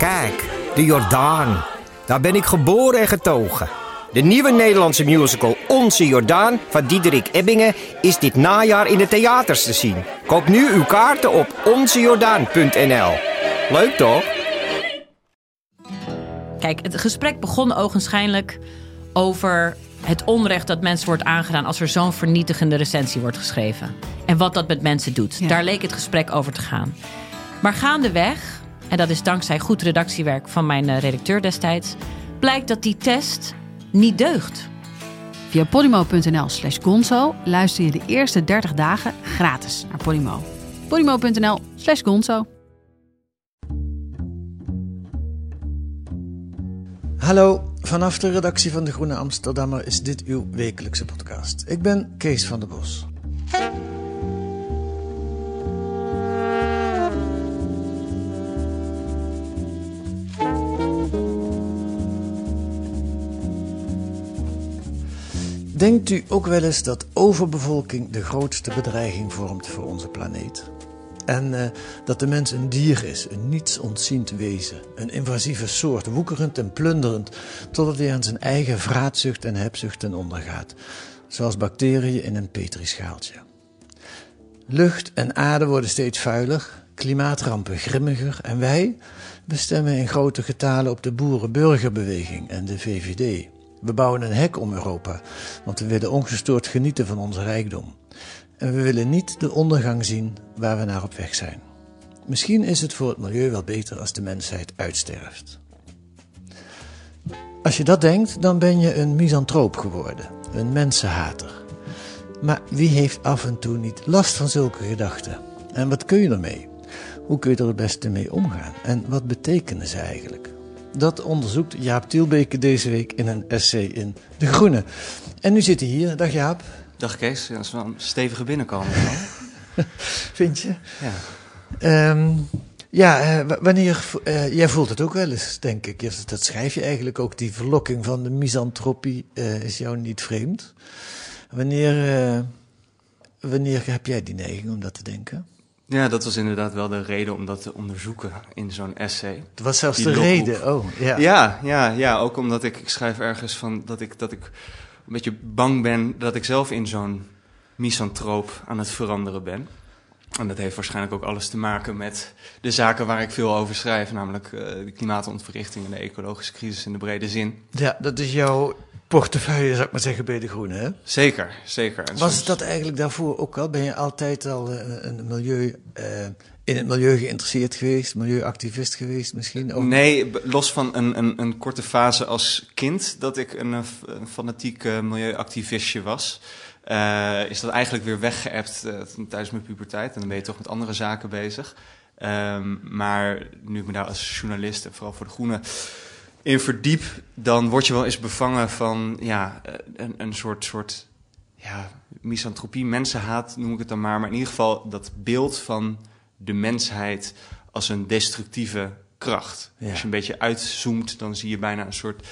Kijk, de Jordaan. Daar ben ik geboren en getogen. De nieuwe Nederlandse musical Onze Jordaan van Diederik Ebbingen is dit najaar in de theaters te zien. Koop nu uw kaarten op onzejordaan.nl. Leuk toch? Kijk, het gesprek begon ogenschijnlijk over het onrecht dat mensen wordt aangedaan als er zo'n vernietigende recensie wordt geschreven. En wat dat met mensen doet. Ja. Daar leek het gesprek over te gaan. Maar gaandeweg, en dat is dankzij goed redactiewerk van mijn eh, redacteur destijds, blijkt dat die test niet deugt. Via podimo.nl slash gonzo luister je de eerste 30 dagen gratis naar Podimo. podimo.nl slash gonzo. Hallo, vanaf de redactie van De Groene Amsterdammer is dit uw wekelijkse podcast. Ik ben Kees van der Bos. Denkt u ook wel eens dat overbevolking de grootste bedreiging vormt voor onze planeet? En eh, dat de mens een dier is, een niets ontziend wezen, een invasieve soort, woekerend en plunderend, totdat hij aan zijn eigen vraatzucht en hebzucht ten onder gaat, zoals bacteriën in een petrischaaltje. Lucht en aarde worden steeds vuiler, klimaatrampen grimmiger en wij bestemmen in grote getalen op de boerenburgerbeweging en de VVD. We bouwen een hek om Europa, want we willen ongestoord genieten van onze rijkdom. En we willen niet de ondergang zien waar we naar op weg zijn. Misschien is het voor het milieu wel beter als de mensheid uitsterft. Als je dat denkt, dan ben je een misantroop geworden, een mensenhater. Maar wie heeft af en toe niet last van zulke gedachten? En wat kun je ermee? Hoe kun je er het beste mee omgaan? En wat betekenen ze eigenlijk? Dat onderzoekt Jaap Tielbeke deze week in een essay in De Groene. En nu zit hij hier. Dag Jaap. Dag Kees, ja, dat is wel een stevige binnenkomen. Vind je? ja. Ehm, ja, eh, wanneer, eh, jij voelt het ook wel eens, denk ik. Dat schrijf je eigenlijk ook. Die verlokking van de misantropie eh, is jou niet vreemd. Wanneer, wanneer heb jij die neiging om dat te denken? Ja, dat was inderdaad wel de reden om dat te onderzoeken in zo'n essay. Het was zelfs Die de reden. Oh, ja. Ja, ja, ja, ook omdat ik, ik schrijf ergens van dat ik, dat ik een beetje bang ben dat ik zelf in zo'n misantroop aan het veranderen ben. En dat heeft waarschijnlijk ook alles te maken met de zaken waar ik veel over schrijf, namelijk eh, de klimaatontwrichting en de ecologische crisis in de brede zin. Ja, dat is jouw portefeuille, zou ik maar zeggen, bij De Groene, hè? Zeker, zeker. En Was soms- dat eigenlijk daarvoor ook al? Ben je altijd al eh, een milieu, eh, in het milieu geïnteresseerd geweest? Milieuactivist geweest misschien? Of- Nee, los van een, een, een korte fase als kind dat ik een, eh, een fanatiek milieuactivistje was, is dat eigenlijk weer weggeëpt tijdens mijn puberteit. En dan ben je toch met andere zaken bezig. Ehm, maar nu ik me daar als journalist en vooral voor de Groene in verdiep, dan word je wel eens bevangen van ja, een, een soort, soort ja, misantropie, mensenhaat noem ik het dan maar. Maar in ieder geval dat beeld van de mensheid als een destructieve kracht. Ja. Als je een beetje uitzoomt, dan zie je bijna een soort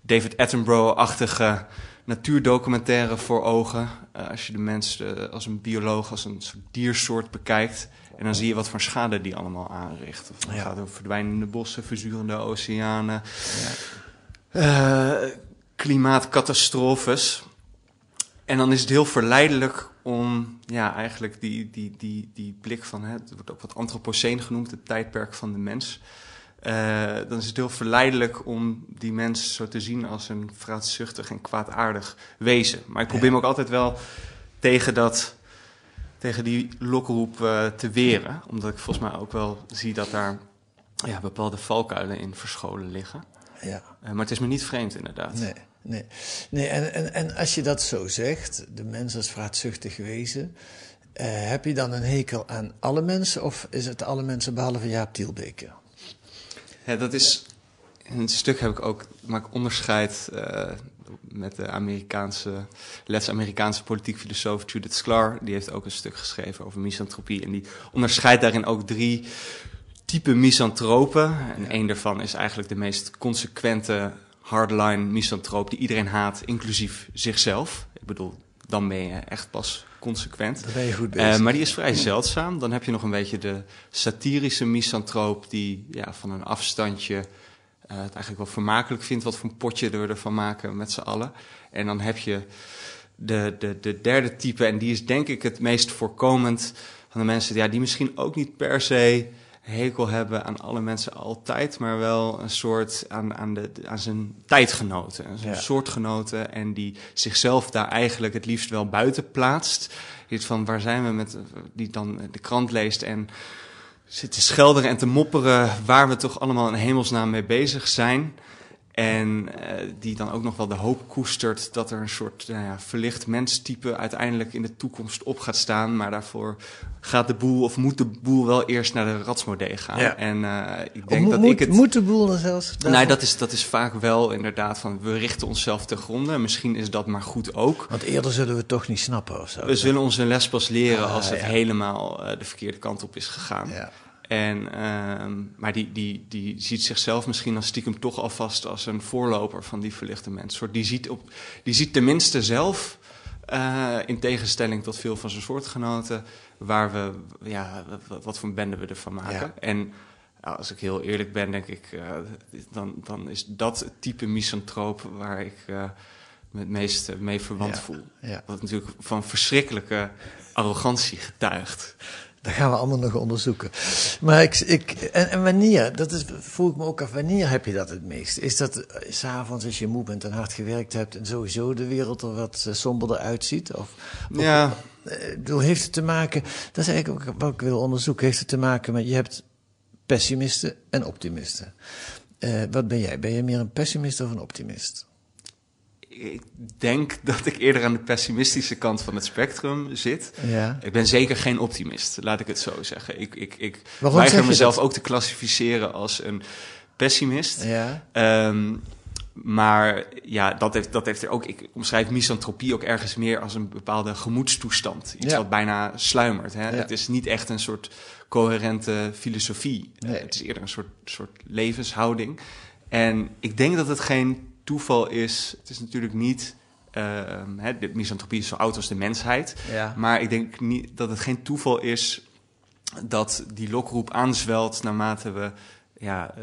David Attenborough-achtige natuurdocumentaire voor ogen. Eh, als je de mens eh, als een bioloog, als een soort diersoort bekijkt. En dan zie je wat voor schade die allemaal aanricht. Of Ja. gaat over verdwijnende bossen, verzurende oceanen, eh, klimaatcatastrofes. En dan is het heel verleidelijk om ja, eigenlijk die, die, die, die blik van, hè, het wordt ook wat antropoceen genoemd, het tijdperk van de mens. Eh, dan is het heel verleidelijk om die mens zo te zien als een vraatzuchtig en kwaadaardig wezen. Maar ik probeer me ook altijd wel tegen, dat, tegen die lokroep eh, te weren. Omdat ik volgens mij ook wel zie dat daar ja, bepaalde valkuilen in verscholen liggen. Ja. Eh, maar het is me niet vreemd inderdaad. Nee, nee. nee en, en, en als je dat zo zegt, de mens als vraatzuchtig wezen, eh, heb je dan een hekel aan alle mensen of is het alle mensen behalve Jaap Tielbeke? Ja, dat is. In het stuk heb ik ook. maak onderscheid met de Amerikaanse. Lets-Amerikaanse politiek filosoof Judith Sklar. Die heeft ook een stuk geschreven over misantropie. En die onderscheidt daarin ook drie typen misantropen. En één daarvan is eigenlijk de meest consequente hardline misantroop die iedereen haat, inclusief zichzelf. Ik bedoel, dan ben je echt pas consequent. Dan ben je goed Eh, bezig. maar die is vrij zeldzaam. Dan heb je nog een beetje de satirische misantroop die ja, van een afstandje eh, het eigenlijk wel vermakelijk vindt wat voor een potje we ervan maken met z'n allen. En dan heb je de, de, de derde type, en die is denk ik het meest voorkomend van de mensen ja, die misschien ook niet per se hekel hebben aan alle mensen altijd, maar wel een soort aan, aan, de, aan zijn tijdgenoten, aan zijn Ja. soortgenoten, en die zichzelf daar eigenlijk het liefst wel buiten plaatst. Iets van waar zijn we met, die dan de krant leest en zit te schelderen en te mopperen waar we toch allemaal in hemelsnaam mee bezig zijn. En eh, die dan ook nog wel de hoop koestert dat er een soort nou ja, verlicht menstype uiteindelijk in de toekomst op gaat staan. Maar daarvoor gaat de boel of moet de boel wel eerst naar de ratsmodee gaan. Ja. En eh, ik denk dat ik het. Moet de boel dan zelfs? Nee, dat is, dat is vaak wel inderdaad van we richten onszelf te gronden. Misschien is dat maar goed ook. Want eerder zullen we het toch niet snappen of zo. We zullen onze les pas leren Ah, als het ja. helemaal eh, de verkeerde kant op is gegaan. Ja. En, ehm, maar die, die, die ziet zichzelf misschien als stiekem toch alvast als een voorloper van die verlichte mens. Soort, die, ziet op, die ziet tenminste zelf, eh, in tegenstelling tot veel van zijn soortgenoten, waar we, ja, wat, wat voor een bende we ervan maken. Ja. En als ik heel eerlijk ben, denk ik, eh, dan, dan is dat het type misantroop waar ik eh, me het meest mee verwant Ja. voel. Ja. Wat natuurlijk van verschrikkelijke arrogantie getuigt. Dat gaan we allemaal nog onderzoeken. Maar ik, ik, en, en wanneer, dat is, vroeg ik me ook af, wanneer heb je dat het meest? Is dat eh, s'avonds als je moe bent en hard gewerkt hebt en sowieso de wereld er wat eh, somberder uitziet? Of, of- Ja. eh, ik bedoel, heeft het te maken, dat is eigenlijk ook wat ik wil onderzoeken, heeft het te maken met, je hebt pessimisten en optimisten. Wat ben jij? Ben je meer een pessimist of een optimist? Ik denk dat ik eerder aan de pessimistische kant van het spectrum zit. Ja. Ik ben zeker geen optimist, laat ik het zo zeggen. Ik, ik, ik Waarom weiger mezelf dat? ook te klassificeren als een pessimist. Ja. Ehm, maar ja, dat heeft, dat heeft er ook. Ik omschrijf misantropie ook ergens meer als een bepaalde gemoedstoestand. Iets Ja. wat bijna sluimert. Hè? Ja. Het is niet echt een soort coherente filosofie. Nee. Het is eerder een soort, soort levenshouding. En ik denk dat het geen toeval is. Het is natuurlijk niet. hè, de misantropie is zo oud als de mensheid. Ja. Maar ik denk niet dat het geen toeval is dat die lokroep aanzwelt naarmate we ja, eh,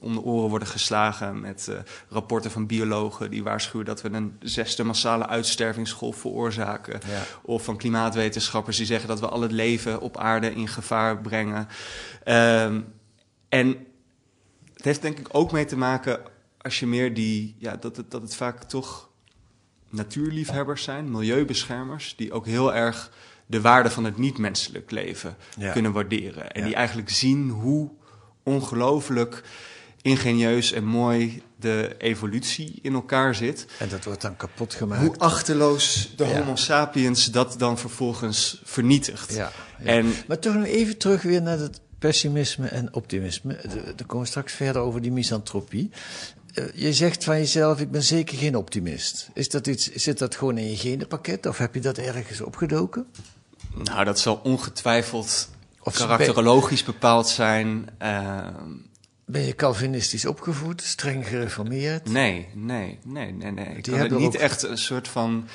om de oren worden geslagen met eh, rapporten van biologen die waarschuwen dat we een zesde massale uitstervingsgolf veroorzaken. Ja. Of van klimaatwetenschappers die zeggen dat we al het leven op aarde in gevaar brengen. Ehm, en het heeft denk ik ook mee te maken als je meer die, ja, dat het, dat het vaak toch natuurliefhebbers zijn, milieubeschermers, die ook heel erg de waarde van het niet-menselijk leven Ja. kunnen waarderen. En Ja. die eigenlijk zien hoe ongelooflijk ingenieus en mooi de evolutie in elkaar zit. En dat wordt dan kapot gemaakt. Hoe achterloos de Ja. Homo sapiens dat dan vervolgens vernietigt. Ja. En Maar toch nog even terug weer naar het pessimisme en optimisme. Daar komen we straks verder over die misantropie. Eh, Je zegt van jezelf, ik ben zeker geen optimist. Is dat iets, zit dat gewoon in je genenpakket of heb je dat ergens opgedoken? nou, dat zal ongetwijfeld Of karakterologisch bepaald zijn. Ehm, Ben je Calvinistisch opgevoed, streng gereformeerd? Nee, nee, nee, nee, nee. Ik Die kan het niet ook- echt een soort van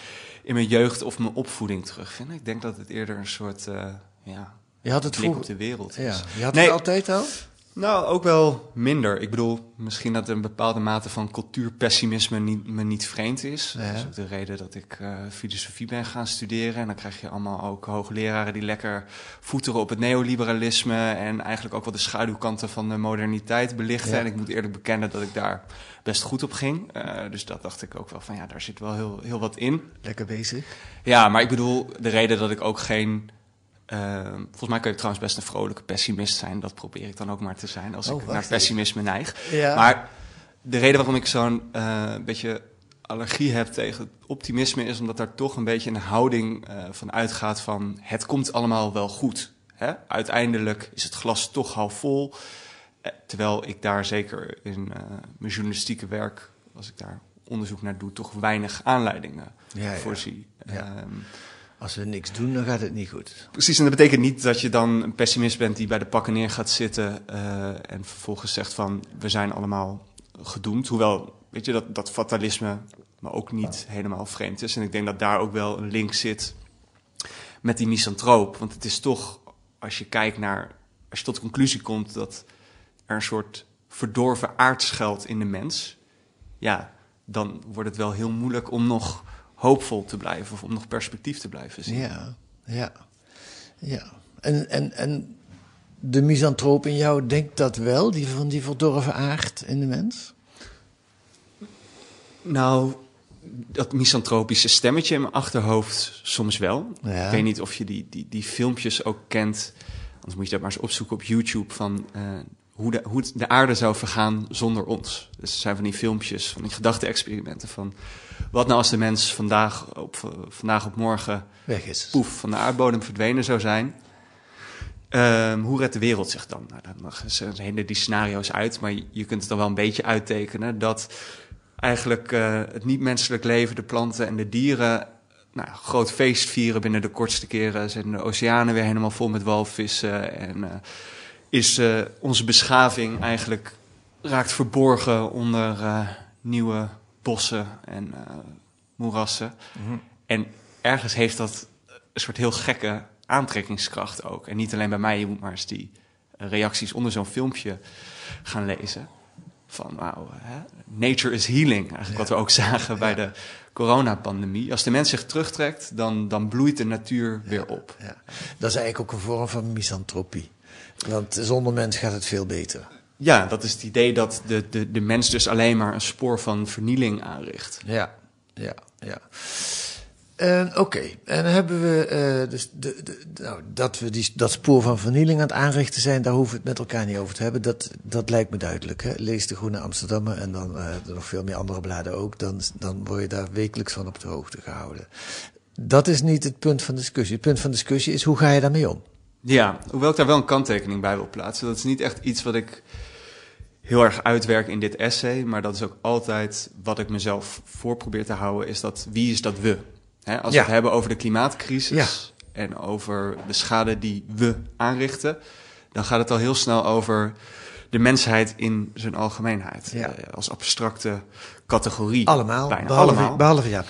in mijn jeugd of mijn opvoeding terugvinden. Ik denk dat het eerder een soort uh, ja, Je had het blik op de wereld is. Ja, je had Nee. het altijd al? Nou, ook wel minder. Ik bedoel, misschien dat een bepaalde mate van cultuurpessimisme niet, me niet vreemd is. Ja. Dat is ook de reden dat ik eh, filosofie ben gaan studeren. En dan krijg je allemaal ook hoogleraren die lekker voeteren op het neoliberalisme... en eigenlijk ook wel de schaduwkanten van de moderniteit belichten. Ja. En ik moet eerlijk bekennen dat ik daar best goed op ging. Eh, dus dat dacht ik ook wel van, ja, daar zit wel heel, heel wat in. Lekker bezig. Ja, maar ik bedoel, de reden dat ik ook geen... eh, volgens mij kun je trouwens best een vrolijke pessimist zijn. Dat probeer ik dan ook maar te zijn als Oh, ik naar pessimisme neig. Ja. Maar de reden waarom ik zo'n eh, beetje allergie heb tegen optimisme... is omdat daar toch een beetje een houding eh, van uitgaat van... het komt allemaal wel goed. Hè? Uiteindelijk is het glas toch half vol. Eh, terwijl ik daar zeker in mijn journalistieke werk... als ik daar onderzoek naar doe, toch weinig aanleidingen Ja, ja. voor zie. Ja. Als we niks doen, dan gaat het niet goed. Precies, en dat betekent niet dat je dan een pessimist bent die bij de pakken neer gaat zitten eh, en vervolgens zegt van we zijn allemaal gedoemd. Hoewel, weet je, dat, dat fatalisme me ook niet helemaal vreemd is. En ik denk dat daar ook wel een link zit met die misantroop. Want het is toch, als je kijkt naar, als je tot de conclusie komt dat er een soort verdorven aard schuilt in de mens, ja, dan wordt het wel heel moeilijk om nog hoopvol te blijven of om nog perspectief te blijven zien. Ja, ja, ja. En, en, en de misantroop in jou denkt dat wel, die van die verdorven aard in de mens? Nou, dat misantropische stemmetje in mijn achterhoofd soms wel. Ja. Ik weet niet of je die, die, die filmpjes ook kent. Anders moet je dat maar eens opzoeken op YouTube van eh, hoe, de, hoe de aarde zou vergaan zonder ons. Dus er zijn van die filmpjes, van die gedachte-experimenten van... wat nou als de mens vandaag op, vandaag op morgen Weg is. poef van de aardbodem verdwenen zou zijn... Ehm, hoe redt de wereld zich dan? Nou, dan zijn hele die scenario's uit, maar je, kunt het dan wel een beetje uittekenen dat eigenlijk eh, het niet-menselijk leven, de planten en de dieren, nou, groot feest vieren binnen de kortste keren. Zijn de oceanen weer helemaal vol met walvissen en eh, is eh, onze beschaving eigenlijk raakt verborgen onder eh, nieuwe bossen en eh, moerassen. En ergens heeft dat een soort heel gekke aantrekkingskracht ook. En niet alleen bij mij, je moet maar eens die reacties onder zo'n filmpje gaan lezen. Van, wauw, nature is healing. Eigenlijk wat we ook zagen bij de coronapandemie. Als de mens zich terugtrekt, dan, dan bloeit de natuur weer op. Ja. Dat is eigenlijk ook een vorm van misantropie. Want zonder mens gaat het veel beter. Ja, dat is het idee dat de, de, de mens dus alleen maar een spoor van vernieling aanricht. Ja, ja, ja. Oké, en dan hebben we eh, dus de, de, nou, dat we die, dat spoor van vernieling aan het aanrichten zijn, daar hoeven we het met elkaar niet over te hebben. Dat, dat lijkt me duidelijk. Hè? Lees de Groene Amsterdammer en dan eh, nog veel meer andere bladen ook. Dan, dan word je daar wekelijks van op de hoogte gehouden. Dat is niet het punt van discussie. Het punt van discussie is hoe ga je daarmee om? Ja, hoewel ik daar wel een kanttekening bij wil plaatsen. Dat is niet echt iets wat ik heel erg uitwerk in dit essay. Maar dat is ook altijd wat ik mezelf voor probeer te houden. Is dat wie is dat we? Als Ja. we het hebben over de klimaatcrisis en over de schade die we aanrichten. Dan gaat het al heel snel over de mensheid in zijn algemeenheid. Ja. Eh, als abstracte categorie. Allemaal, Bijna behalve, allemaal. behalve Jaap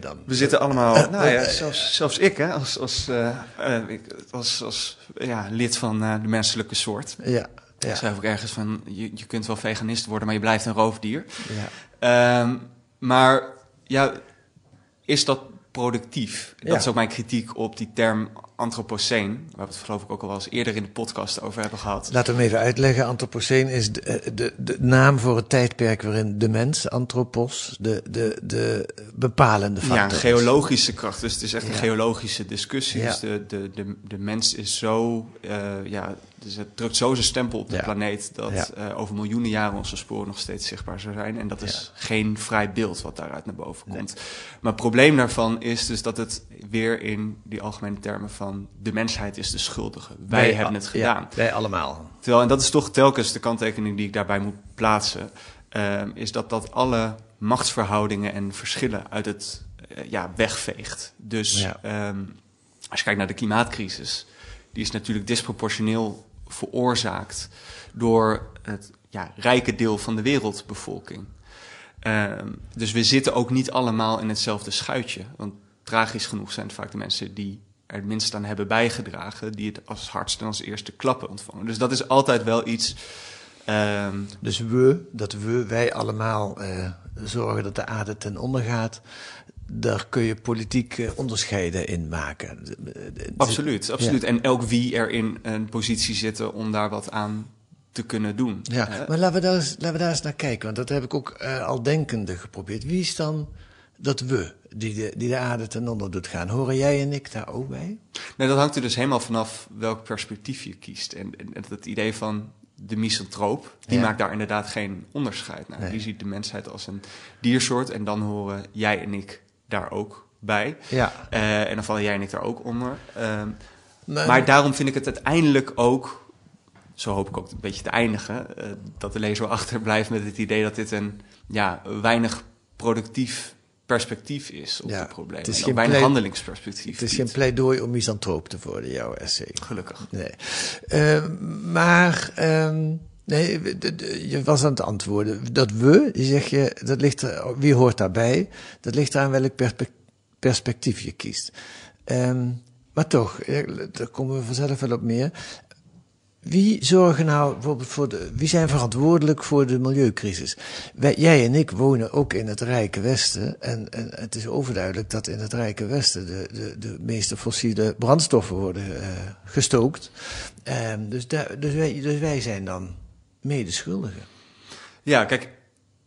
dan. We zitten allemaal, Eh, nou ja, eh, zelfs, zelfs ik, hè, als, als, eh, eh, ik- als, als ja, lid van eh, de menselijke soort. Ja, Ik ja, schrijf ook ergens van, je, je kunt wel veganist worden, maar je blijft een roofdier. ja. Ehm, maar ja, is dat productief? Dat Ja. is ook mijn kritiek op die term antropoceen, waar we het geloof ik ook al wel eens eerder in de podcast over hebben gehad. Laten we hem even uitleggen. Anthropoceen is de, eh, de, de naam voor het tijdperk waarin de mens, anthropos, de, de, de bepalende factor Ja, een geologische kracht. Dus het is echt een geologische discussie. Ja. Dus de, de, de, de mens is zo, eh, ja, dus het drukt zo zijn stempel op de Ja. planeet dat Ja. eh, over miljoenen jaren onze sporen nog steeds zichtbaar zullen zijn. En dat is geen vrij beeld wat daaruit naar boven komt. Maar het probleem daarvan is dus dat het weer in die algemene termen van de mensheid is de schuldige. Wij, hebben het gedaan. wij allemaal. Terwijl, en dat is toch telkens de kanttekening die ik daarbij moet plaatsen, ehm, is dat dat alle machtsverhoudingen en verschillen uit het eh, ja, wegveegt. Dus ehm, als je kijkt naar de klimaatcrisis, die is natuurlijk disproportioneel veroorzaakt door het ja, rijke deel van de wereldbevolking. Ehm, dus we zitten ook niet allemaal in hetzelfde schuitje. Want tragisch genoeg zijn het vaak de mensen die er het minst aan hebben bijgedragen, die het als hardst en als eerste klappen ontvangen. Dus dat is altijd wel iets. ehm, Dus we, dat we, wij allemaal eh, zorgen dat de aarde ten onder gaat. Daar kun je politiek eh, onderscheiden in maken. De- de- absoluut, absoluut. En elk wie er in een positie zitten om daar wat aan te kunnen doen. Ja, Hè? maar laten we, daar eens, laten we daar eens naar kijken. Want dat heb ik ook eh, al denkende geprobeerd. Wie is dan dat we die de, die de aarde ten onder doet gaan? Horen jij en ik daar ook bij? Nee, dat hangt er dus helemaal vanaf welk perspectief je kiest. En, en, en het idee van de misantroop, die Ja. maakt daar inderdaad geen onderscheid naar. Nee. Die ziet de mensheid als een diersoort en dan horen jij en ik daar ook bij. Ja. Eh, en dan vallen jij en ik daar ook onder. Ehm, Maar, maar daarom vind ik het uiteindelijk ook, zo hoop ik ook een beetje te eindigen, eh, dat de lezer achterblijft met het idee dat dit een ja, weinig productief perspectief is op Ja, het probleem. het is geen plei- handelingsperspectief. het is geen pleidooi om misantroop te worden, jouw essay. Gelukkig. Nee. Eh, maar ehm, Nee, je was aan het antwoorden. Dat we, zeg je, dat ligt er, wie hoort daarbij? Dat ligt eraan welk perspe- perspectief je kiest. Ehm, maar toch, daar komen we vanzelf wel op meer. Wie zorgen nou bijvoorbeeld voor de, wie zijn verantwoordelijk voor de milieucrisis? Wij, jij en ik wonen ook in het Rijke Westen. En, en het is overduidelijk dat in het Rijke Westen de, de, de meeste fossiele brandstoffen worden eh, gestookt. Ehm, dus, dus, wij, dus wij zijn dan medeschuldigen. Ja, kijk,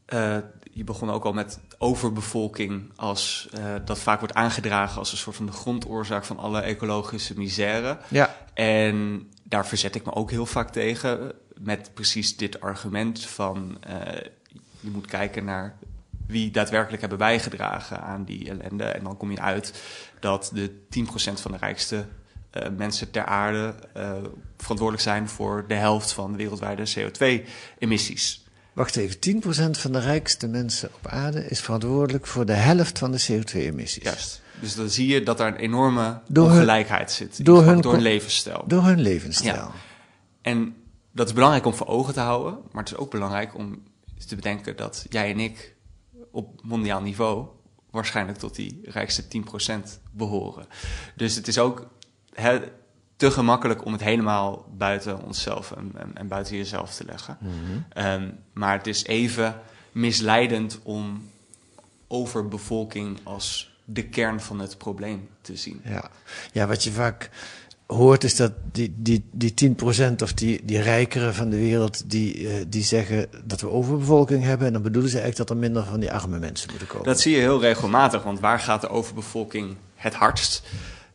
eh, je begon ook al met overbevolking als eh, dat vaak wordt aangedragen als een soort van de grondoorzaak van alle ecologische misère. Ja. En daar verzet ik me ook heel vaak tegen met precies dit argument van eh, je moet kijken naar wie daadwerkelijk hebben bijgedragen aan die ellende. En dan kom je uit dat de 10% van de rijkste eh, mensen ter aarde eh, verantwoordelijk zijn voor de helft van de wereldwijde CO2-emissies. Wacht even, 10% van de rijkste mensen op aarde is verantwoordelijk voor de helft van de CO2-emissies. Juist. Dus dan zie je dat daar een enorme Door hun- ongelijkheid zit. door hun door co- levensstijl. Door hun levensstijl. Ja. En dat is belangrijk om voor ogen te houden. Maar het is ook belangrijk om te bedenken dat jij en ik op mondiaal niveau waarschijnlijk tot die rijkste 10% behoren. Dus het is ook te gemakkelijk om het helemaal buiten onszelf en, en, en buiten jezelf te leggen. Ehm, maar het is even misleidend om overbevolking als de kern van het probleem te zien. Ja. ja, wat je vaak hoort is dat die, die, die 10% of die, die rijkeren van de wereld, die, eh, die zeggen dat we overbevolking hebben. En dan bedoelen ze eigenlijk dat er minder van die arme mensen moeten komen. Dat zie je heel regelmatig, want waar gaat de overbevolking het hardst?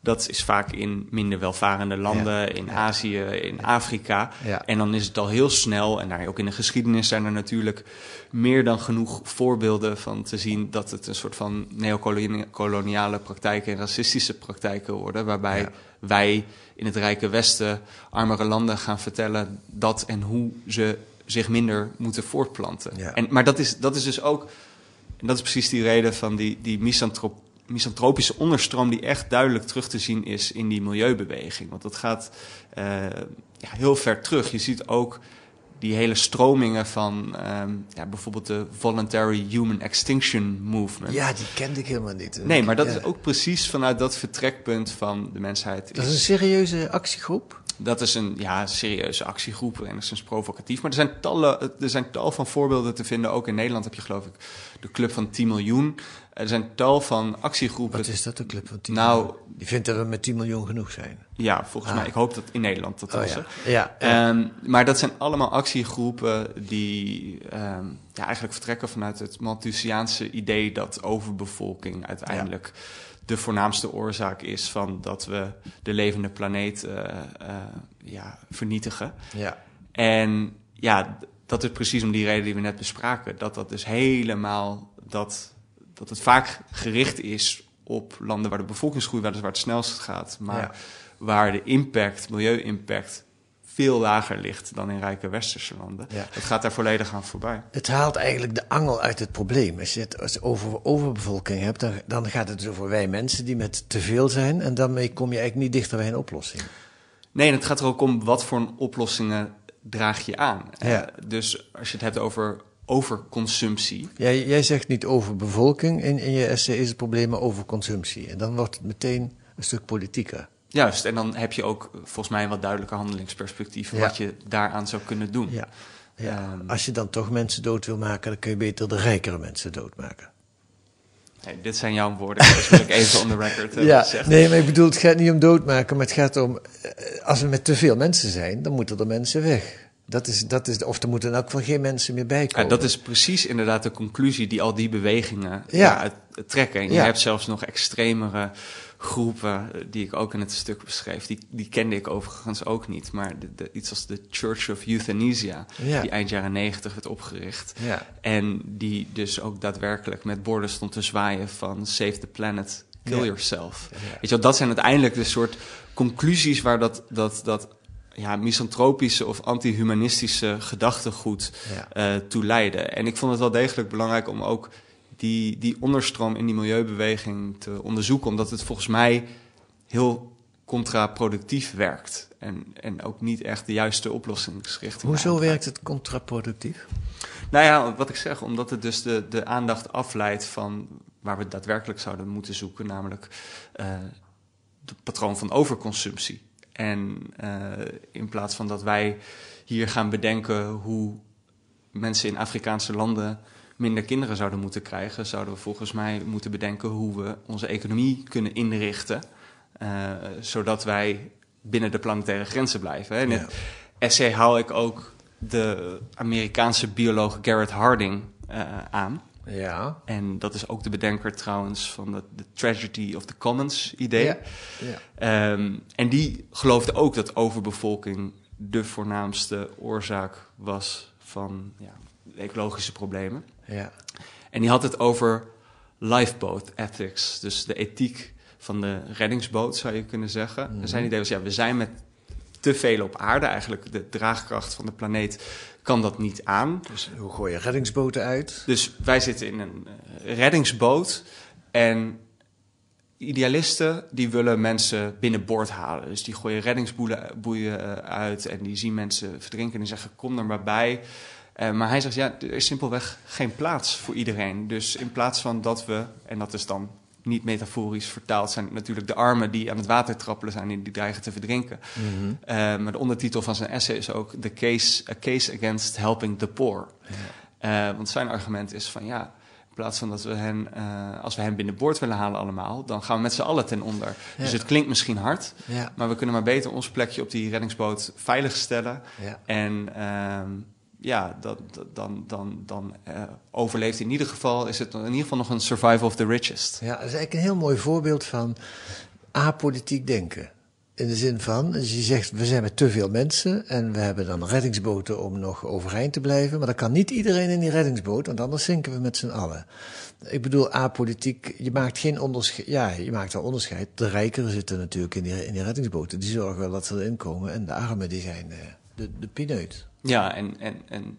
Dat is vaak in minder welvarende landen, Ja. in Azië, in Afrika. Ja. En dan is het al heel snel, en daar ook in de geschiedenis zijn er natuurlijk meer dan genoeg voorbeelden van te zien dat het een soort van neocoloniale praktijken en racistische praktijken worden, waarbij wij in het rijke Westen armere landen gaan vertellen dat en hoe ze zich minder moeten voortplanten. En, maar dat is, dat is dus ook en dat is precies die reden van die, die misantrop, misantropische onderstroom die echt duidelijk terug te zien is in die milieubeweging. Want dat gaat eh, ja, heel ver terug. Je ziet ook die hele stromingen van ehm, ja, bijvoorbeeld de Voluntary Human Extinction Movement. Ja, die kende ik helemaal niet. Nee, maar dat Ja. is ook precies vanuit dat vertrekpunt van de mensheid. Dat is een serieuze actiegroep. Dat is een ja, serieuze actiegroep, enigszins provocatief. Maar er zijn, tallen, er zijn tal van voorbeelden te vinden. Ook in Nederland heb je geloof ik de Club van 10 miljoen. Er zijn tal van actiegroepen. Wat is dat, de club van 10 Nou- miljoen? Die vindt dat we met 10 miljoen genoeg zijn. Ja, volgens Ah. mij. Ik hoop dat in Nederland dat Oh was. ja. hè. Ja, ja. Ehm, maar dat zijn allemaal actiegroepen die ehm, ja, eigenlijk vertrekken vanuit het Malthusiaanse idee dat overbevolking uiteindelijk de voornaamste oorzaak is van dat we de levende planeet eh, eh, ja, vernietigen. ja. En ja, dat is precies om die reden die we net bespraken. Dat dat dus helemaal, dat, dat het vaak gericht is op landen waar de bevolkingsgroei weliswaar het snelst gaat. Maar Ja. waar de impact, milieu-impact, veel lager ligt dan in rijke westerse landen. Ja. Dat gaat daar volledig aan voorbij. Het haalt eigenlijk de angel uit het probleem. Als je het als over overbevolking hebt, dan, dan gaat het dus over wij mensen die met te veel zijn. En daarmee kom je eigenlijk niet dichter bij een oplossing. Nee, en het gaat er ook om wat voor oplossingen draag je aan. Ja. Eh, dus als je het hebt over overconsumptie, Jij, jij zegt niet over bevolking in, in je essay is het probleem maar over consumptie. En dan wordt het meteen een stuk politieker. Juist, en dan heb je ook eh, volgens mij een wat duidelijker handelingsperspectief Ja. wat je daaraan zou kunnen doen. Ja. ja. Ehm. Als je dan toch mensen dood wil maken, dan kun je beter de rijkere mensen doodmaken. Nee, dit zijn jouw woorden, dat wil ik even on the record Ja, zeggen. nee, maar ik bedoel, het gaat niet om doodmaken, maar het gaat om, eh, als we met te veel mensen zijn, dan moeten er mensen weg. Dat is, dat is, of er moeten in elk geval geen mensen meer bij Ja, komen. dat is precies inderdaad de conclusie die al die bewegingen Ja. daaruit trekken. En je Ja. hebt zelfs nog extremere groepen, eh, die ik ook in het stuk beschreef. Die, die kende ik overigens ook niet. Maar de, de- iets als de Church of Euthanasia, Ja. die eind jaren negentig werd opgericht. Ja. En die dus ook daadwerkelijk met borden stond te zwaaien van save the planet, kill Ja. yourself. Ja. Weet je wel, dat zijn uiteindelijk de soort conclusies waar dat, dat, dat ja, misantropische of anti-humanistische gedachtegoed Ja. eh, toe leiden. En ik vond het wel degelijk belangrijk om ook die, die onderstroom in die milieubeweging te onderzoeken, omdat het volgens mij heel contraproductief werkt. En, en ook niet echt de juiste oplossingsrichting. Hoezo werkt het contraproductief? Nou ja, wat ik zeg, omdat het dus de, de aandacht afleidt van waar we daadwerkelijk zouden moeten zoeken, namelijk eh het patroon van overconsumptie. En eh, in plaats van dat wij hier gaan bedenken hoe mensen in Afrikaanse landen minder kinderen zouden moeten krijgen, zouden we volgens mij moeten bedenken hoe we onze economie kunnen inrichten, eh, zodat wij binnen de planetaire grenzen blijven. hè. In Ja. het essay haal ik ook de Amerikaanse bioloog Garrett Harding eh, aan. Ja. En dat is ook de bedenker trouwens van de, de tragedy of the commons idee. Ja. ja. Ehm, en die geloofde ook dat overbevolking de voornaamste oorzaak was van ja, ecologische problemen. ja. En die had het over lifeboat ethics, dus de ethiek van de reddingsboot zou je kunnen zeggen. En zijn idee was, ja, we zijn met te veel op aarde, eigenlijk de draagkracht van de planeet kan dat niet aan. Dus hoe gooi je reddingsboten uit? Dus wij zitten in een eh, reddingsboot en idealisten die willen mensen binnenboord halen. Dus die gooien reddingsboeien boeien, eh, uit en die zien mensen verdrinken en zeggen kom er maar bij. Eh, maar hij zegt ja, er is simpelweg geen plaats voor iedereen. Dus in plaats van dat we, en dat is dan niet metaforisch vertaald, zijn natuurlijk de armen die aan het water trappelen zijn en die dreigen te verdrinken. Eh, maar de ondertitel van zijn essay is ook The Case, A Case Against Helping the Poor. Eh, want zijn argument is van ja, in plaats van dat we hen, eh, als we hen binnenboord willen halen allemaal, dan gaan we met z'n allen ten onder. Dus het klinkt misschien hard, Ja. maar we kunnen maar beter ons plekje op die reddingsboot veilig stellen. Ja. En ehm, ja, dat, dan, dan, dan eh, overleeft in ieder geval, is het in ieder geval nog een survival of the richest. Ja, dat is eigenlijk een heel mooi voorbeeld van apolitiek denken. In de zin van, dus je zegt, we zijn met te veel mensen en we hebben dan reddingsboten om nog overeind te blijven. Maar dan kan niet iedereen in die reddingsboot, want anders zinken we met z'n allen. Ik bedoel, apolitiek, je maakt geen onderscheid. Ja, je maakt wel onderscheid. De rijkeren zitten natuurlijk in die, in die reddingsboten. Die zorgen wel dat ze erin komen. En de armen, die zijn eh, de, de pineut. Ja, en, en, en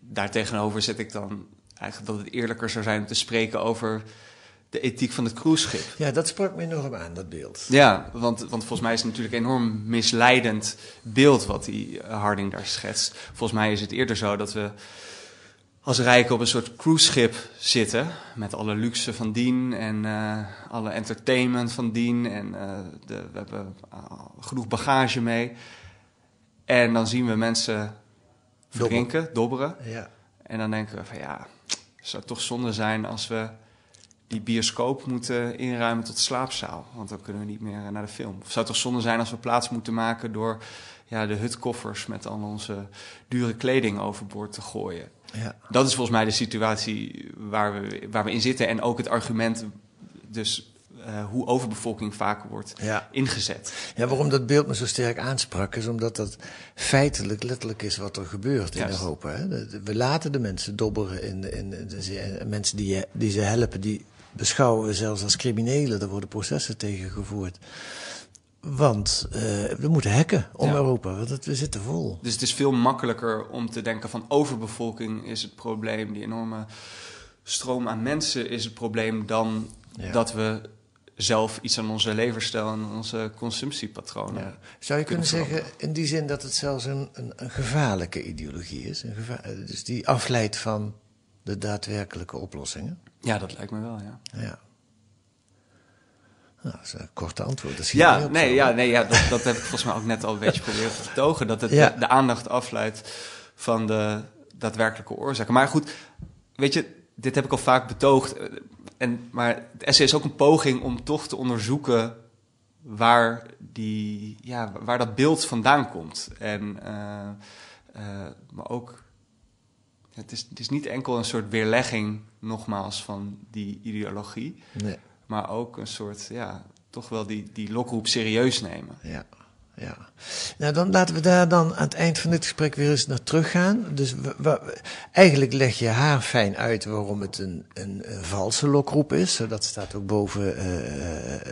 daartegenover zet ik dan eigenlijk dat het eerlijker zou zijn om te spreken over de ethiek van het cruiseschip. Ja, dat sprak me enorm aan, dat beeld. Ja, want, want volgens mij is het natuurlijk een enorm misleidend beeld wat die eh, Harding daar schetst. Volgens mij is het eerder zo dat we als rijken op een soort cruiseschip zitten. Met alle luxe van dien en eh, alle entertainment van dien. En eh, de, we hebben genoeg bagage mee. En dan zien we mensen verdrinken, dobberen. Ja. En dan denken we van ja, het zou toch zonde zijn als we die bioscoop moeten inruimen tot slaapzaal. Want dan kunnen we niet meer naar de film. Of zou het toch zonde zijn als we plaats moeten maken door ja, de hutkoffers met al onze dure kleding overboord te gooien. Ja. Dat is volgens mij de situatie waar we, waar we in zitten. En ook het argument dus eh, hoe overbevolking vaak wordt Ja. ingezet. Ja, waarom dat beeld me zo sterk aansprak, is omdat dat feitelijk letterlijk is wat er gebeurt in. Europa. Hè. We laten de mensen dobberen in, in, en mensen die, je- die ze helpen, die beschouwen we zelfs als criminelen. Er worden processen tegen gevoerd. Want eh, we moeten hacken om Ja. Europa, want het, we zitten vol. Dus het is veel makkelijker om te denken van overbevolking is het probleem. Die enorme stroom aan mensen is het probleem dan Ja. dat we zelf iets aan onze leverstijl en onze consumptiepatronen. Ja. Zou je kunnen zeggen, in die zin dat het zelfs een, een, een gevaarlijke ideologie is? Een geva- eh, dus die afleidt van de daadwerkelijke oplossingen? Ja, dat lijkt me wel, ja. Ja. Nou, dat is een korte antwoord. Dat schiet niet Ja, op nee, zo. ja, nee ja, dat, dat heb ik volgens mij ook net al een beetje proberen te vertogen. Dat het Ja. de, de aandacht afleidt van de daadwerkelijke oorzaken. Maar goed, weet je, dit heb ik al vaak betoogd. En, maar het essay is ook een poging om toch te onderzoeken waar, die, ja, waar dat beeld vandaan komt. En, eh, eh, maar ook, het is, het is niet enkel een soort weerlegging, nogmaals, van die ideologie. Nee. Maar ook een soort, ja, toch wel die, die lokroep serieus nemen. Ja, ja. Nou, dan laten we daar dan aan het eind van dit gesprek weer eens naar teruggaan. Dus eigenlijk leg je haar fijn uit waarom het een, een, valse lokroep is. Dat staat ook boven eh,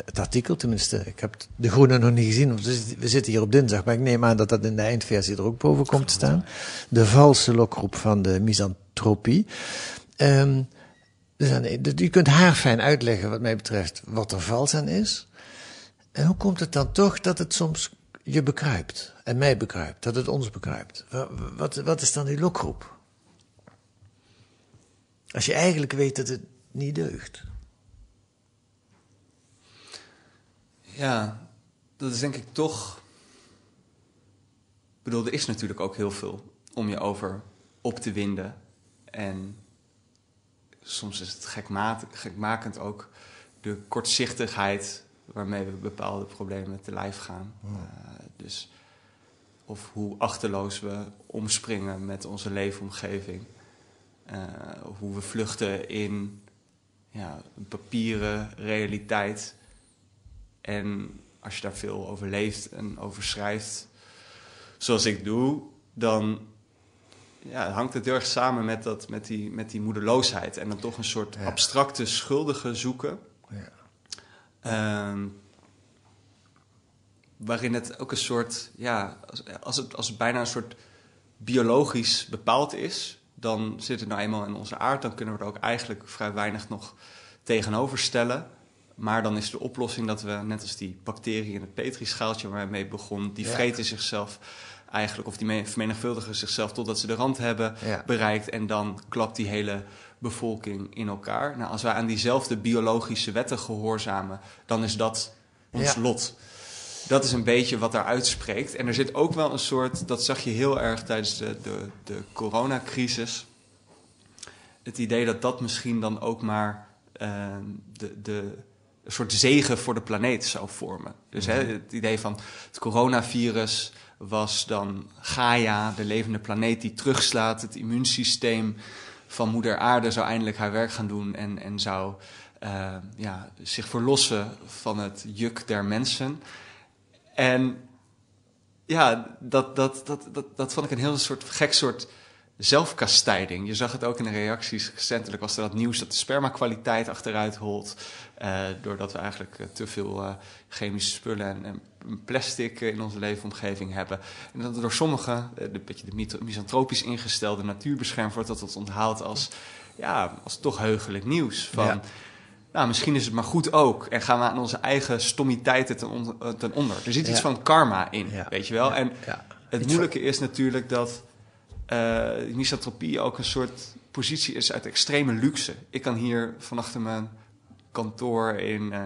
het artikel. Tenminste, ik heb de groene nog niet gezien. want we zitten- hier op dinsdag, maar ik neem aan dat dat in de eindversie er ook boven komt te staan. De valse lokroep van de misantropie. Ehm, dus de- dus je kunt haar fijn uitleggen, wat mij betreft, wat er vals aan is. En hoe komt het dan toch dat het soms je bekruipt en mij bekruipt, dat het ons bekruipt? Wa- Wat, wat is dan die lokroep? Als je eigenlijk weet dat het niet deugt. Ja, dat is denk ik toch. Ik bedoel, er is natuurlijk ook heel veel om je over op te winden. En soms is het gekmakend ook de kortzichtigheid waarmee we bepaalde problemen te lijf gaan. Eh, dus of hoe achterloos we omspringen met onze leefomgeving. Of hoe we vluchten in ja, een papieren realiteit. En als je daar veel over leeft en over schrijft, zoals ik doe, dan ja, hangt het heel erg samen met, dat, met, die, met die moedeloosheid. En dan toch een soort Ja. abstracte schuldige zoeken. Ja. Ehm, waarin het ook een soort, ja, als, als, het, als het bijna een soort biologisch bepaald is, dan zit het nou eenmaal in onze aard. Dan kunnen we er ook eigenlijk vrij weinig nog tegenover stellen. Maar dan is de oplossing dat we, net als die bacteriën in het petrischaaltje waar we mee begon, die Ja. vreten zichzelf eigenlijk, of die me- vermenigvuldigen zichzelf totdat ze de rand hebben Ja. bereikt. En dan klapt die hele bevolking in elkaar. Nou, als wij aan diezelfde biologische wetten gehoorzamen, dan is dat ons Ja. lot. Dat is een beetje wat daar uitspreekt. En er zit ook wel een soort, dat zag je heel erg tijdens de, de, de coronacrisis. Het idee dat dat misschien dan ook maar eh, de, de, een soort zegen voor de planeet zou vormen. Dus hè, het idee van het coronavirus was dan Gaia, de levende planeet die terugslaat. Het immuunsysteem van moeder aarde zou eindelijk haar werk gaan doen en, en zou eh, ja, zich verlossen van het juk der mensen. En ja, dat, dat, dat, dat, dat vond ik een heel soort gek soort zelfkastijding. Je zag het ook in de reacties. Recentelijk was er dat nieuws dat de spermakwaliteit achteruit holt. eh, doordat we eigenlijk eh, te veel eh, chemische spullen en, en plastic in onze leefomgeving hebben. En dat door sommigen, een beetje de misantropisch ingestelde natuurbeschermers, wordt dat onthaald als, ja, als toch heugelijk nieuws. Van, Ja. Nou, misschien is het maar goed ook. En gaan we aan onze eigen stommiteiten ten, on- eh, ten onder. Er zit iets van karma in, Ja. weet je wel. Ja. En het Iets moeilijke is natuurlijk dat eh misantropie ook een soort positie is uit extreme luxe. Ik kan hier van achter mijn kantoor in, eh,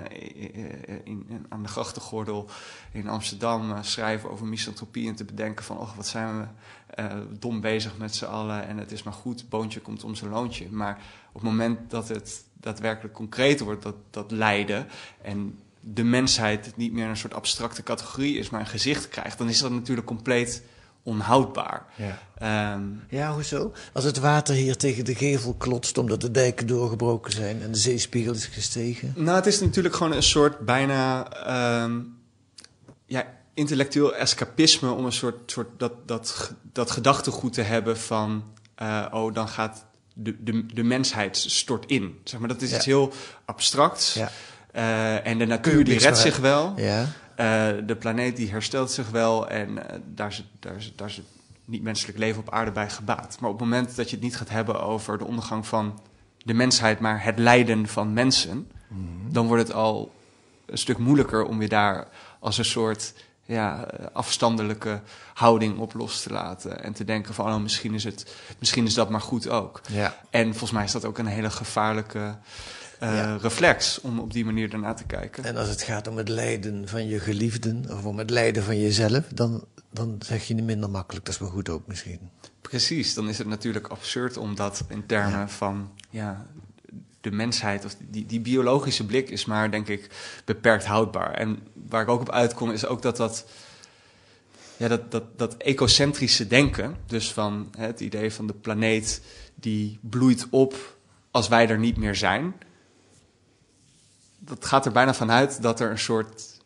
in, in- aan de grachtengordel in Amsterdam schrijven over misantropie en te bedenken van, oh, wat zijn we dom bezig met z'n allen en het is maar goed, boontje komt om zijn loontje. Maar op het moment dat het daadwerkelijk concreet wordt, dat, dat lijden en de mensheid niet meer een soort abstracte categorie is, maar een gezicht krijgt, dan is dat natuurlijk compleet onhoudbaar. Ja. Ehm, ja, hoezo? Als het water hier tegen de gevel klotst omdat de dijken doorgebroken zijn en de zeespiegel is gestegen. Nou, het is natuurlijk gewoon een soort bijna ehm, ja, intellectueel escapisme om een soort, soort dat, dat, dat gedachtegoed te hebben van eh, oh, dan gaat de, de, de mensheid stort in. Zeg maar, dat is Ja. iets heel abstracts. Ja. Eh, en de natuur die redt zich wel. Ja. Eh, de planeet die herstelt zich wel en eh, daar, is, het- daar, het- daar is het niet-menselijk leven op aarde bij gebaat. Maar op het moment dat je het niet gaat hebben over de ondergang van de mensheid, maar het lijden van mensen, dan wordt het al een stuk moeilijker om je daar als een soort ja, eh, afstandelijke houding op los te laten. En te denken van, oh, misschien is, het, misschien is dat maar goed ook. Ja. En volgens mij is dat ook een hele gevaarlijke eh, Ja. reflex om op die manier ernaar te kijken. En als het gaat om het lijden van je geliefden of om het lijden van jezelf, dan, dan zeg je niet minder makkelijk. Dat is maar goed ook misschien. Precies, dan is het natuurlijk absurd om dat in termen van ja, de mensheid, of die, die biologische blik is maar, denk ik, beperkt houdbaar. En waar ik ook op uitkom, is ook dat dat, ja, dat, dat, dat ecocentrische denken, dus van hè, het idee van de planeet die bloeit op als wij er niet meer zijn, dat gaat er bijna vanuit dat er een soort.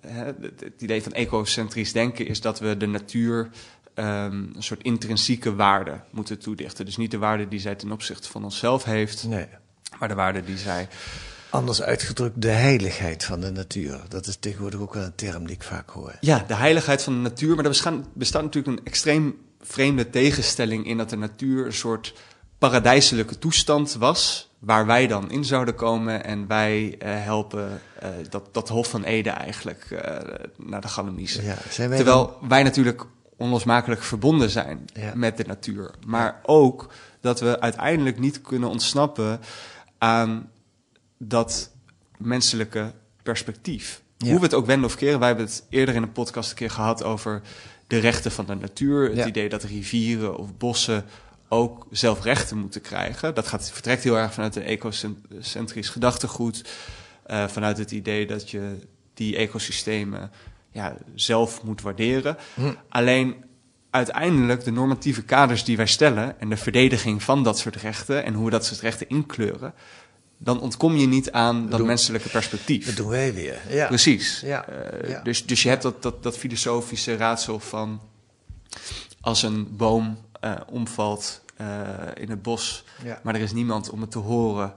Hè, het idee van ecocentrisch denken is dat we de natuur ehm, een soort intrinsieke waarde moeten toedichten. Dus niet de waarde die zij ten opzichte van onszelf heeft, Nee. Maar de waarde die zij. Anders uitgedrukt de heiligheid van de natuur. Dat is tegenwoordig ook wel een term die ik vaak hoor. Ja, de heiligheid van de natuur. Maar er bestaat natuurlijk een extreem vreemde tegenstelling in dat de natuur een soort paradijselijke toestand was. waar wij dan in zouden komen. En wij eh, helpen eh, dat, dat Hof van Ede eigenlijk eh, naar de Galamise. Ja, zijn wij Terwijl wij natuurlijk onlosmakelijk verbonden zijn Ja. met de natuur. Maar ook dat we uiteindelijk niet kunnen ontsnappen aan dat menselijke perspectief. Ja. Hoe we het ook wenden of keren. Wij hebben het eerder in een podcast een keer gehad over de rechten van de natuur. Het Ja. idee dat rivieren of bossen ook zelf rechten moeten krijgen. Dat gaat, vertrekt heel erg vanuit een ecocentrisch gedachtegoed. eh, vanuit het idee dat je die ecosystemen ja, zelf moet waarderen. Hm. Alleen uiteindelijk de normatieve kaders die wij stellen en de verdediging van dat soort rechten en hoe we dat soort rechten inkleuren, dan ontkom je niet aan dat menselijke perspectief. Dat doen wij weer. Ja. Precies. Ja, Eh, ja. Dus, dus je hebt dat, dat, dat filosofische raadsel van als een boom eh, omvalt eh, in het bos, maar er is niemand om het te horen.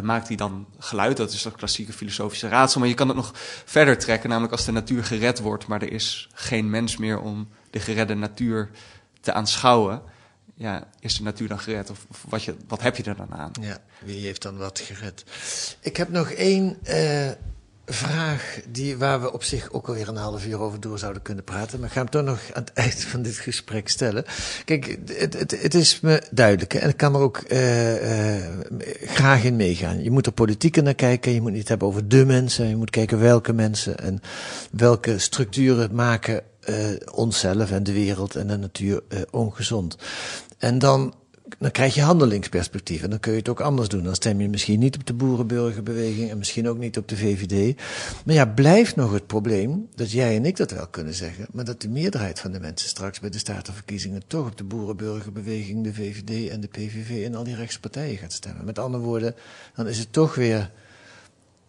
Maakt hij dan geluid? Dat is dat klassieke filosofische raadsel. Maar je kan het nog verder trekken, namelijk als de natuur gered wordt, maar er is geen mens meer om de geredde natuur te aanschouwen. Ja, is de natuur dan gered? Of, of wat, je, wat heb je er dan aan? Ja, wie heeft dan wat gered? Ik heb nog één eh, vraag die, waar we op zich ook alweer een half uur over door zouden kunnen praten. Maar ik ga hem toch nog aan het eind van dit gesprek stellen. Kijk, het, het, het is me duidelijk en ik kan er ook eh, eh, graag in meegaan. Je moet er politieker naar kijken, je moet niet hebben over de mensen. Je moet kijken welke mensen en welke structuren maken eh, onszelf en de wereld en de natuur ongezond. En dan dan krijg je handelingsperspectief. En dan kun je het ook anders doen. Dan stem je misschien niet op de boerenburgerbeweging en misschien ook niet op de VVD. Maar ja, blijft nog het probleem dat jij en ik dat wel kunnen zeggen, maar dat de meerderheid van de mensen straks bij de statenverkiezingen toch op de boerenburgerbeweging, de VVD en de PVV en al die rechtse partijen gaat stemmen. Met andere woorden, dan is het toch weer,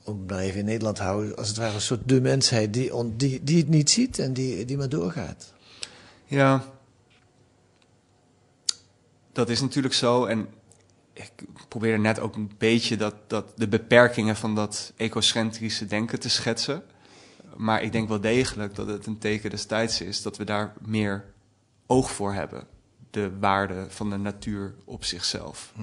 om maar even in Nederland te houden, als het ware een soort de mensheid die, die, die het niet ziet en die, die maar doorgaat. Ja, dat is natuurlijk zo. En ik probeerde net ook een beetje dat, dat de beperkingen van dat ecocentrische denken te schetsen. Maar ik denk wel degelijk dat het een teken des tijds is dat we daar meer oog voor hebben. De waarde van de natuur op zichzelf.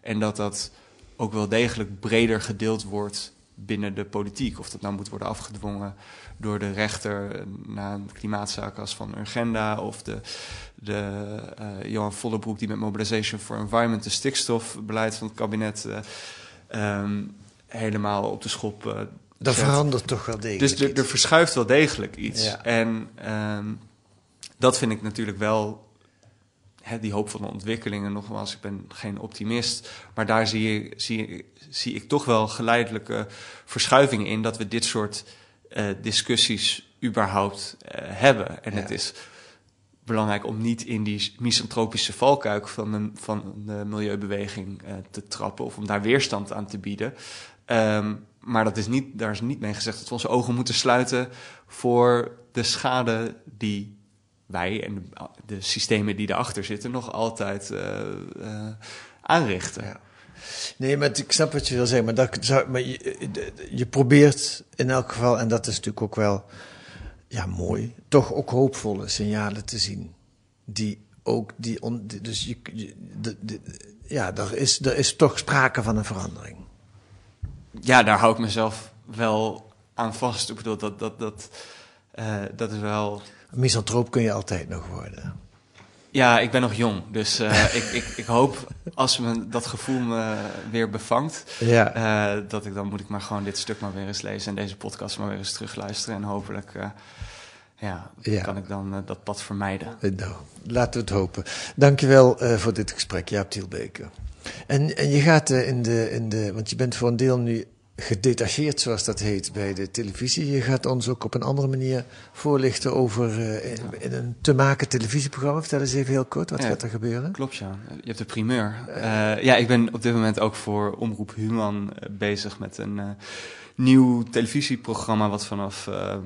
En dat dat ook wel degelijk breder gedeeld wordt binnen de politiek. Of dat nou moet worden afgedwongen door de rechter na een klimaatzaak als van Urgenda... of de, de eh, Johan Vollebroek die met Mobilization for Environment... de stikstofbeleid van het kabinet eh, ehm, helemaal op de schop eh, Dat zet. verandert toch wel degelijk. Dus er, er verschuift wel degelijk iets. Ja. En ehm, dat vind ik natuurlijk wel hè, die hoopvolle ontwikkelingen. Nogmaals, ik ben geen optimist. Maar daar zie, je, zie, zie ik toch wel geleidelijke verschuivingen in... dat we dit soort eh, discussies überhaupt eh, hebben. En Ja. het is belangrijk om niet in die misantropische valkuik van de, van de milieubeweging eh, te trappen... of om daar weerstand aan te bieden... Ehm, maar dat is niet, daar is niet mee gezegd dat we onze ogen moeten sluiten voor de schade die wij en de, de systemen die erachter zitten nog altijd eh, eh, aanrichten. Ja. Nee, maar ik snap wat je wil zeggen. Maar, dat zou, maar je, je probeert in elk geval, en dat is natuurlijk ook wel ja, mooi, toch ook hoopvolle signalen te zien. Die ook, die on, dus je, je- de, de- ja, er is, er is toch sprake van een verandering. Ja, daar hou ik mezelf wel aan vast. Ik bedoel, dat, dat, dat, eh, dat is wel... Misantroop kun je altijd nog worden. Ja, ik ben nog jong, dus eh, ik, ik, ik hoop als me dat gevoel me weer bevangt, Ja. eh, dat ik dan moet ik maar gewoon dit stuk maar weer eens lezen en deze podcast maar weer eens terugluisteren en hopelijk eh, ja, Ja. kan ik dan dat pad vermijden. Nou, laten we het hopen. Dankjewel voor dit gesprek, Jaap Tielbeke. En, en je gaat in, de, in de, want je bent voor een deel nu gedetacheerd, zoals dat heet, bij de televisie. Je gaat ons ook op een andere manier voorlichten over eh, in, in een te maken televisieprogramma. Vertel eens even heel kort, wat Ja. gaat er gebeuren? Klopt, ja. Je hebt de primeur. Eh, ja, ik ben op dit moment ook voor Omroep Human eh, bezig met een eh, nieuw televisieprogramma wat vanaf eh,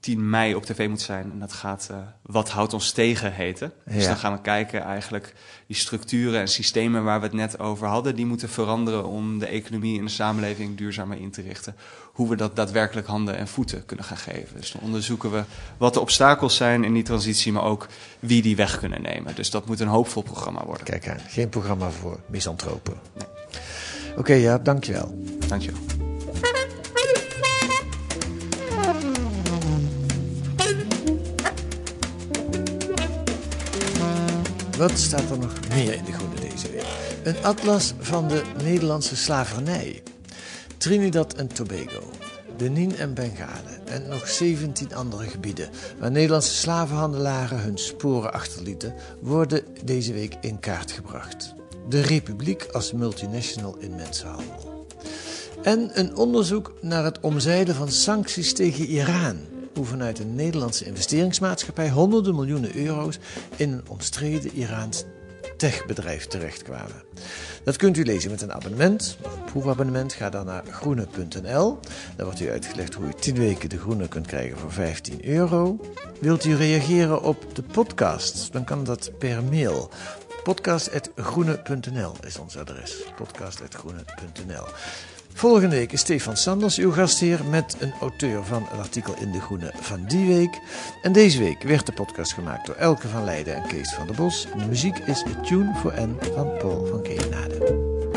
10 mei op tv moet zijn. En dat gaat eh, Wat houdt ons tegen heten. Dus dan gaan we kijken eigenlijk die structuren en systemen waar we het net over hadden. Die moeten veranderen om de economie en de samenleving duurzamer in te richten. Hoe we dat daadwerkelijk handen en voeten kunnen gaan geven. Dus dan onderzoeken we wat de obstakels zijn in die transitie, maar ook wie die weg kunnen nemen. Dus dat moet een hoopvol programma worden. Kijk aan, geen programma voor misantropen. Nee. Oké, ja, dankjewel. Dankjewel. Wat staat er nog meer in de Groene deze week? Een atlas van de Nederlandse slavernij. Trinidad en Tobago, Benin en Bengalen en nog 17 andere gebieden waar Nederlandse slavenhandelaren hun sporen achterlieten, worden deze week in kaart gebracht. De Republiek als multinational in mensenhandel. En een onderzoek naar het omzeilen van sancties tegen Iran hoe vanuit een Nederlandse investeringsmaatschappij honderden miljoenen euro's in een omstreden Iraans techbedrijf terechtkwamen. Dat kunt u lezen met een abonnement, proefabonnement. Ga dan naar groene.nl. Daar wordt u uitgelegd hoe u 10 weken de groene kunt krijgen voor 15 euro. Wilt u reageren op de podcast? Dan kan dat per mail. Podcast.groene.nl is ons adres. Podcast.groene.nl. Volgende week is Stefan Sanders uw gastheer met een auteur van een artikel in De Groene van die week. En deze week werd de podcast gemaakt door Elke van Leiden en Kees van der Bos. De muziek is A Tune for N van Paul van Keenade.